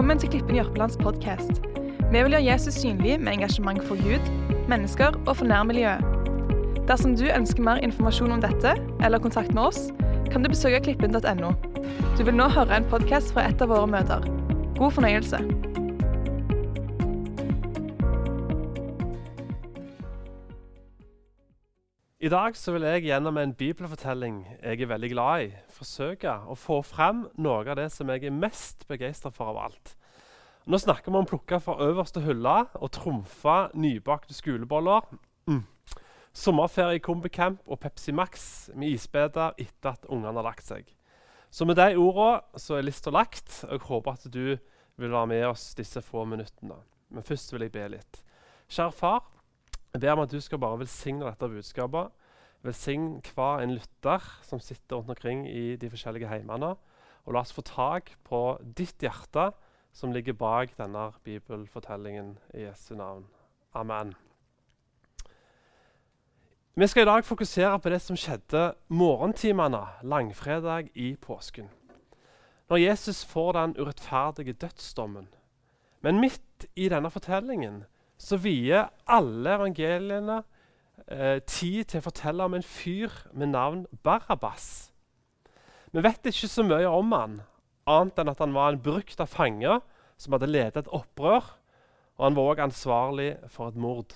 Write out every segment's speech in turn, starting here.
Velkommen til Klippen Jørpelands podkast. Vi vil gjøre Jesus synlig med engasjement for Gud, mennesker og for nærmiljøet. Dersom du ønsker mer informasjon om dette, eller kontakt med oss, kan du besøke klippen.no. Du vil nå høre en podkast fra et av våre møter. God fornøyelse. I dag så vil jeg gjennom en bibelfortelling jeg er veldig glad i, forsøke å få frem noe av det som jeg er mest begeistra for av alt. Nå snakker vi om å plukke fra øverste hylle og trumfe nybakte skoleboller. Mm. Sommerferie i Kombicamp og Pepsi Max med isbeder etter at ungene har lagt seg. Så med de ordene så er lista lagt. og Jeg håper at du vil være med oss disse få minuttene. Men først vil jeg be litt. Kjære far, jeg ber om at du skal bare velsigne dette budskapet. Velsign hver en lytter som sitter rundt omkring i de forskjellige heimene. Og la oss få tak på ditt hjerte som ligger bak denne bibelfortellingen i Jesu navn. Amen. Vi skal i dag fokusere på det som skjedde morgentimene langfredag i påsken. Når Jesus får den urettferdige dødsdommen. Men midt i denne fortellingen så vier alle evangeliene eh, tid til å fortelle om en fyr med navn Barabas. Vi vet ikke så mye om han, annet enn at han var en brukt av fanger som hadde ledet et opprør, og han var også ansvarlig for et mord.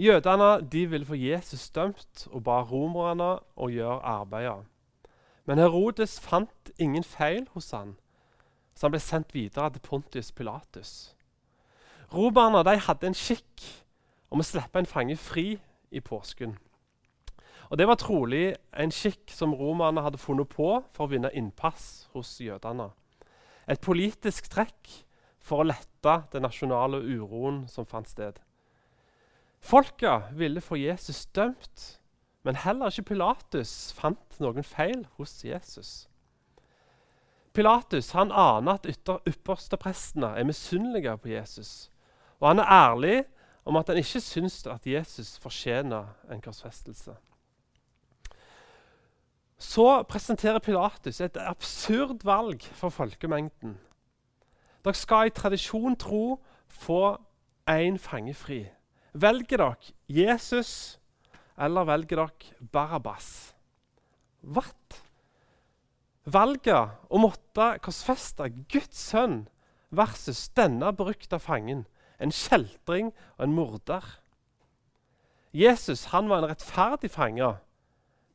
Jødene de ville få Jesus dømt og ba romerne å gjøre arbeidet. Men Herodes fant ingen feil hos han, så han ble sendt videre til Pontius Pilatus. Romerne hadde en skikk om å slippe en fange fri i påsken. Og Det var trolig en skikk som romerne hadde funnet på for å vinne innpass hos jødene. Et politisk trekk for å lette den nasjonale uroen som fant sted. Folket ville få Jesus dømt, men heller ikke Pilatus fant noen feil hos Jesus. Pilatus han aner at yppersteprestene er misunnelige på Jesus og han er ærlig om at han ikke syns at Jesus fortjener en korsfestelse. Så presenterer Pilatus et absurd valg for folkemengden. Dere skal i tradisjon tro få én fange fri. Velger dere Jesus, eller velger dere Barabas? What? Valget å måtte korsfeste Guds sønn versus denne berykta fangen en kjeltring og en morder. Jesus han var en rettferdig fange,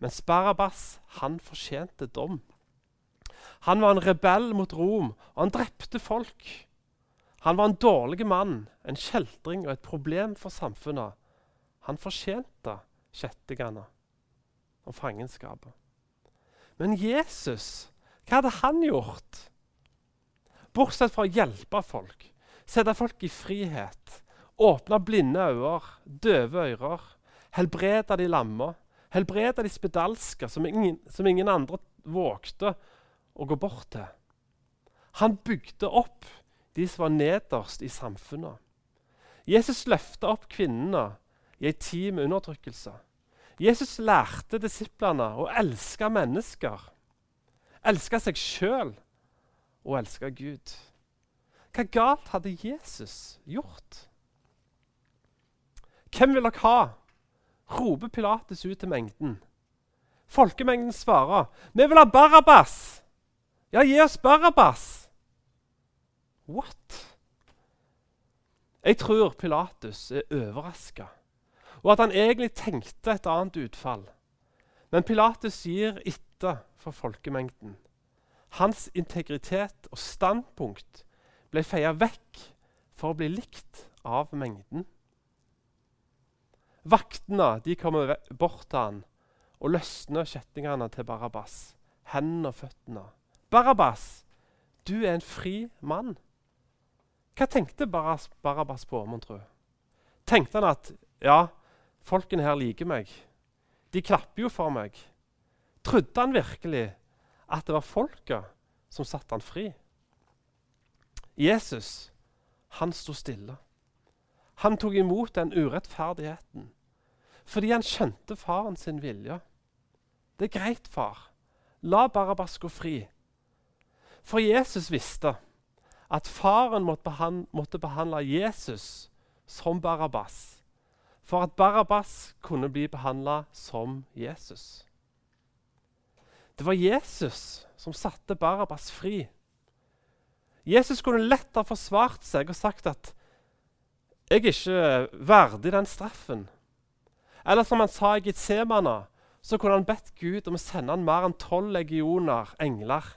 mens Barabas han fortjente dom. Han var en rebell mot Rom, og han drepte folk. Han var en dårlig mann, en kjeltring og et problem for samfunnet. Han fortjente kjettingene og fangenskapet. Men Jesus, hva hadde han gjort? Bortsett fra å hjelpe folk, Sette folk i frihet. Åpne blinde øyne, døve ører. Helbrede de lamme. Helbrede de spedalske, som ingen, som ingen andre vågte å gå bort til. Han bygde opp de som var nederst i samfunnet. Jesus løfta opp kvinnene i ei tid med undertrykkelse. Jesus lærte disiplene å elske mennesker. Elske seg sjøl og elske Gud. Hva galt hadde Jesus gjort? Hvem vil dere ha? roper Pilates ut til mengden. Folkemengden svarer, 'Vi vil ha Barabas!' Ja, gi oss Barabas! What? Jeg tror Pilatus er overraska, og at han egentlig tenkte et annet utfall. Men Pilatus gir etter for folkemengden. Hans integritet og standpunkt ble feia vekk for å bli likt av mengden. Vaktene de kommer bort til han og løsner kjettingene til Barabas, hendene og føttene. 'Barabas, du er en fri mann.' Hva tenkte Barabas på, mon tro? Tenkte han at 'ja, folkene her liker meg', de klapper jo for meg'? Trodde han virkelig at det var folket som satte han fri? Jesus han sto stille. Han tok imot den urettferdigheten fordi han skjønte faren sin vilje. Det er greit, far. La Barabas gå fri. For Jesus visste at faren måtte, behandle, Jesus som Barabbas, for at Barabbas kunne bli behandla som Jesus. Det var Jesus som satte Barabbas fri. Jesus kunne lett ha forsvart seg og sagt at 'jeg er ikke verdig den straffen'. Eller som han sa i Getsemana, så kunne han bedt Gud om å sende han mer enn tolv legioner engler.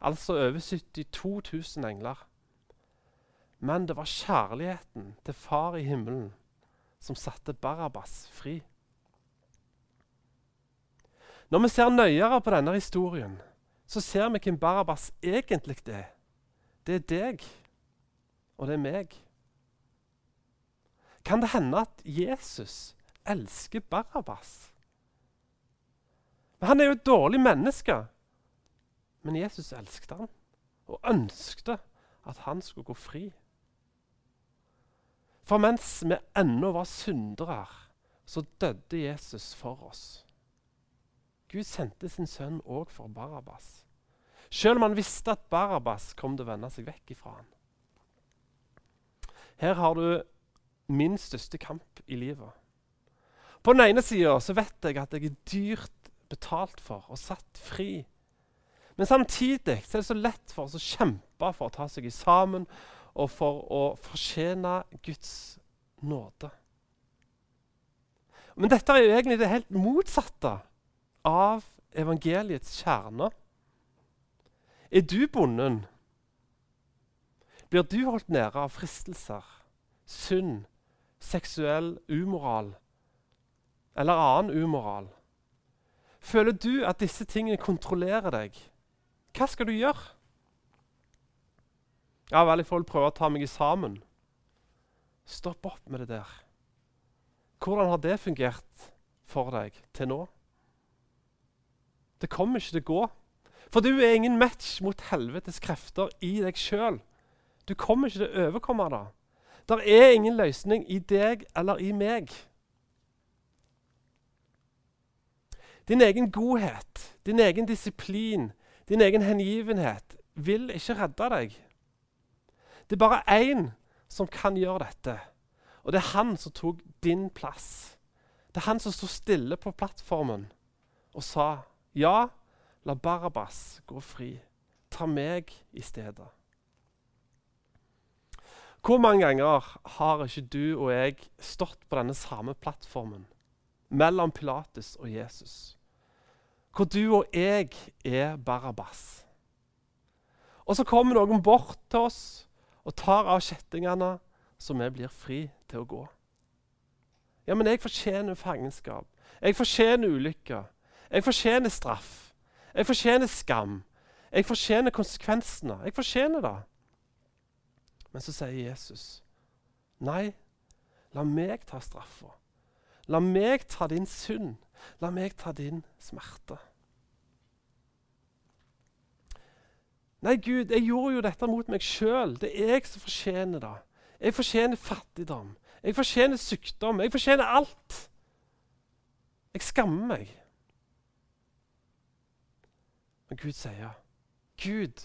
Altså over 72 000 engler. Men det var kjærligheten til Far i himmelen som satte Barabbas fri. Når vi ser nøyere på denne historien, så ser vi hvem Barabbas egentlig er. Det er deg, og det er meg. Kan det hende at Jesus elsker Barabbas? Men Han er jo et dårlig menneske. Men Jesus elsket han og ønskte at han skulle gå fri. For mens vi ennå var syndere, så døde Jesus for oss. Gud sendte sin sønn òg for Barabbas. Selv om han visste at Barabbas kom til å vende seg vekk ifra ham. Her har du min største kamp i livet. På den ene sida vet jeg at jeg er dyrt betalt for og satt fri. Men samtidig er det så lett for oss å kjempe for å ta seg sammen og for å fortjene Guds nåde. Men dette er jo egentlig det helt motsatte av evangeliets kjerne. Er du bonden? Blir du holdt nede av fristelser, synd, seksuell umoral eller annen umoral? Føler du at disse tingene kontrollerer deg? Hva skal du gjøre? Ja vel, jeg får vel prøve å ta meg sammen. Stopp opp med det der. Hvordan har det fungert for deg til nå? Det kommer ikke til å gå. For du er ingen match mot helvetes krefter i deg sjøl. Du kommer ikke til å overkomme det. Der er ingen løsning i deg eller i meg. Din egen godhet, din egen disiplin, din egen hengivenhet vil ikke redde deg. Det er bare én som kan gjøre dette, og det er han som tok din plass. Det er han som sto stille på plattformen og sa, 'Ja, la Barabbas gå fri. Ta meg i stedet.' Hvor mange ganger har ikke du og jeg stått på denne samme plattformen mellom Pilatus og Jesus? Hvor du og jeg er Barabbas. Og så kommer noen bort til oss og tar av kjettingene, så vi blir fri til å gå. Ja, men jeg fortjener fangenskap. Jeg fortjener ulykker. Jeg fortjener straff. Jeg fortjener skam. Jeg fortjener konsekvensene. Jeg fortjener det. Men så sier Jesus, nei, la meg ta straffa. La meg ta din synd. La meg ta din smerte. Nei, Gud, jeg gjorde jo dette mot meg sjøl. Det er jeg som fortjener det. Jeg fortjener fattigdom. Jeg fortjener sykdom. Jeg fortjener alt. Jeg skammer meg. Men Gud sier, Gud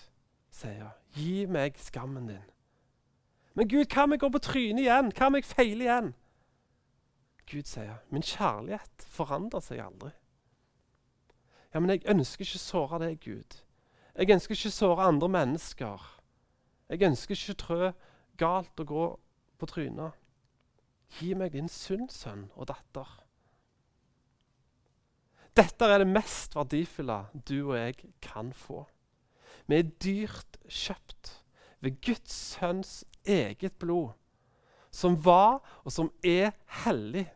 sier, gi meg skammen din. Men Gud, hva om jeg går på trynet igjen? Hva om jeg feiler igjen? Gud sier, min kjærlighet forandrer seg aldri. Ja, Men jeg ønsker ikke såre deg, Gud. Jeg ønsker ikke såre andre mennesker. Jeg ønsker ikke trø galt og gå på trynet. Gi meg din sunn sønn og datter. Dette er det mest verdifulle du og jeg kan få. Vi er dyrt kjøpt ved Guds sønns eget blod, som var og som er hellig.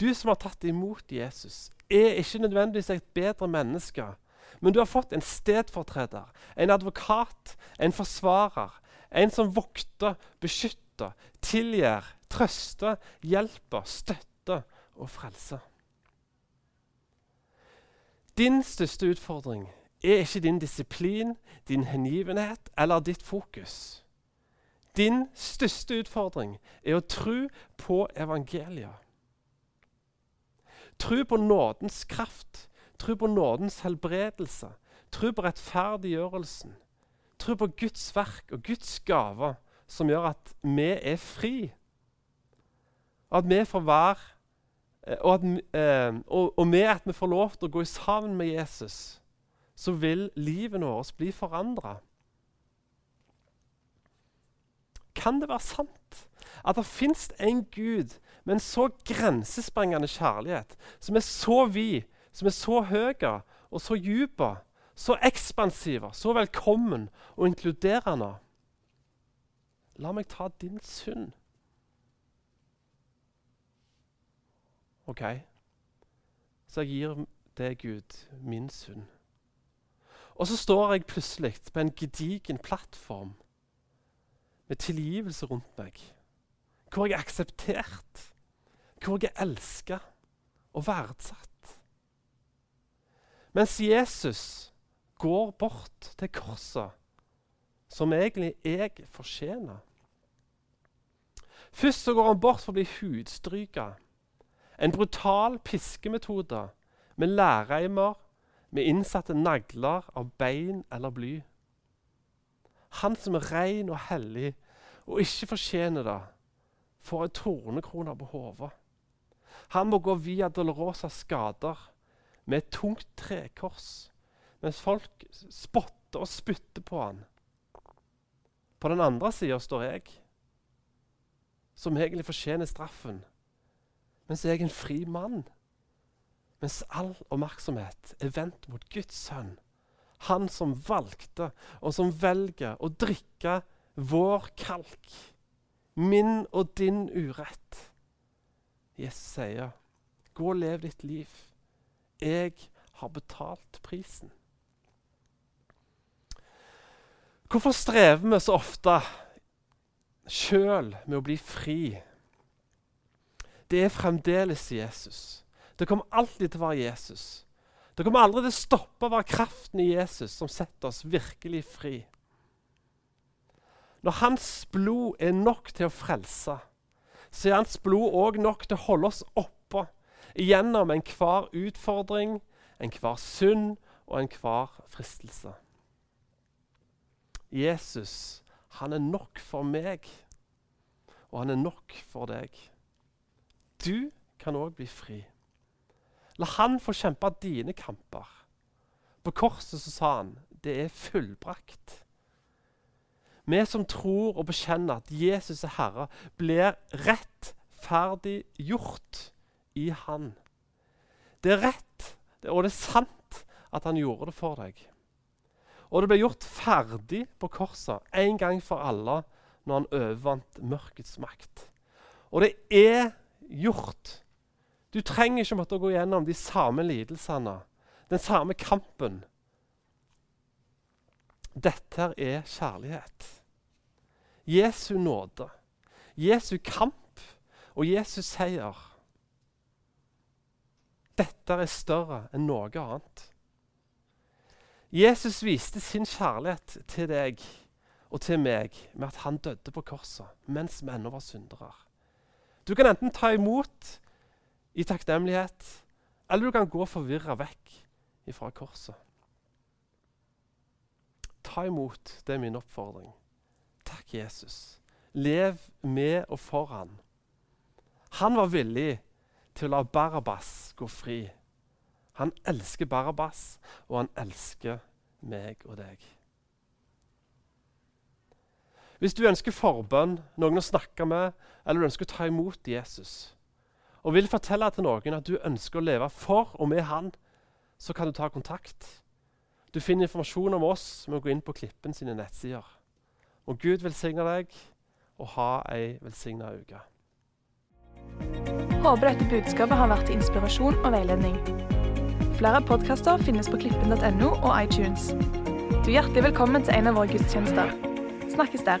Du som har tatt imot Jesus, er ikke nødvendigvis et bedre menneske men du har fått en stedfortreder, en advokat, en forsvarer. En som vokter, beskytter, tilgir, trøster, hjelper, støtter og frelser. Din største utfordring er ikke din disiplin, din hengivenhet eller ditt fokus. Din største utfordring er å tro på evangeliet. Tro på nådens kraft Tro på nådens helbredelse. Tro på rettferdiggjørelsen. Tro på Guds verk og Guds gaver som gjør at vi er fri. At vi får være og, at, eh, og, og med at vi får lov til å gå sammen med Jesus, så vil livet vårt bli forandra. Kan det være sant at det fins en Gud med en så grensesprengende kjærlighet, som er så vid, som er så høy og så dyp, så ekspansiv, så velkommen og inkluderende? La meg ta din synd. OK, så jeg gir deg, Gud, min synd. Og så står jeg plutselig på en gedigen plattform med tilgivelse rundt meg, hvor jeg er akseptert, hvor jeg er elska og verdsatt. Mens Jesus går bort til korset, som egentlig jeg fortjener. Først så går han bort for å bli hudstryka. En brutal piskemetode med lærreimer med innsatte nagler av bein eller bly. Han som er ren og hellig og ikke fortjener det, får en tornekrone på hodet. Han må gå via Dolorosa skader med et tungt trekors, mens folk spotter og spytter på han. På den andre sida står jeg, som egentlig fortjener straffen, mens jeg er en fri mann. Mens all oppmerksomhet er vendt mot Guds sønn. Han som valgte, og som velger å drikke vår kalk. Min og din urett. Jesus sier, 'Gå og lev ditt liv. Jeg har betalt prisen.' Hvorfor strever vi så ofte sjøl med å bli fri? Det er fremdeles Jesus. Det kommer alltid til å være Jesus. Det kommer aldri til å stoppe å være kraften i Jesus som setter oss virkelig fri. Når hans blod er nok til å frelse, så er hans blod òg nok til å holde oss oppe gjennom enhver utfordring, enhver synd og enhver fristelse. Jesus, han er nok for meg, og han er nok for deg. Du kan òg bli fri. La han få kjempe dine kamper. På korset så sa han det er fullbrakt. Vi som tror og bekjenner at Jesus er Herre, blir rettferdig gjort i Han. Det er rett og det er sant at han gjorde det for deg. Og det ble gjort ferdig på korset en gang for alle når han overvant mørkets makt. Og det er gjort du trenger ikke måtte gå gjennom de samme lidelsene, den samme kampen. Dette er kjærlighet. Jesu nåde, Jesu kamp og Jesu seier. Dette er større enn noe annet. Jesus viste sin kjærlighet til deg og til meg med at han døde på korset mens vi ennå var syndere. Du kan enten ta imot i takknemlighet, eller du kan gå forvirra vekk ifra korset. Ta imot, det er min oppfordring. Takk, Jesus. Lev med og for han. Han var villig til å la Barabas gå fri. Han elsker Barabas, og han elsker meg og deg. Hvis du ønsker forbønn, noen å snakke med, eller du ønsker å ta imot Jesus, og vil fortelle til noen at du ønsker å leve for og med Han, så kan du ta kontakt. Du finner informasjon om oss med å gå inn på Klippen sine nettsider. Og Gud velsigne deg, og ha ei velsigna uke. Håper dette budskapet har vært til inspirasjon og veiledning. Flere podkaster finnes på klippen.no og iTunes. Du er hjertelig velkommen til en av våre gudstjenester snakkes der.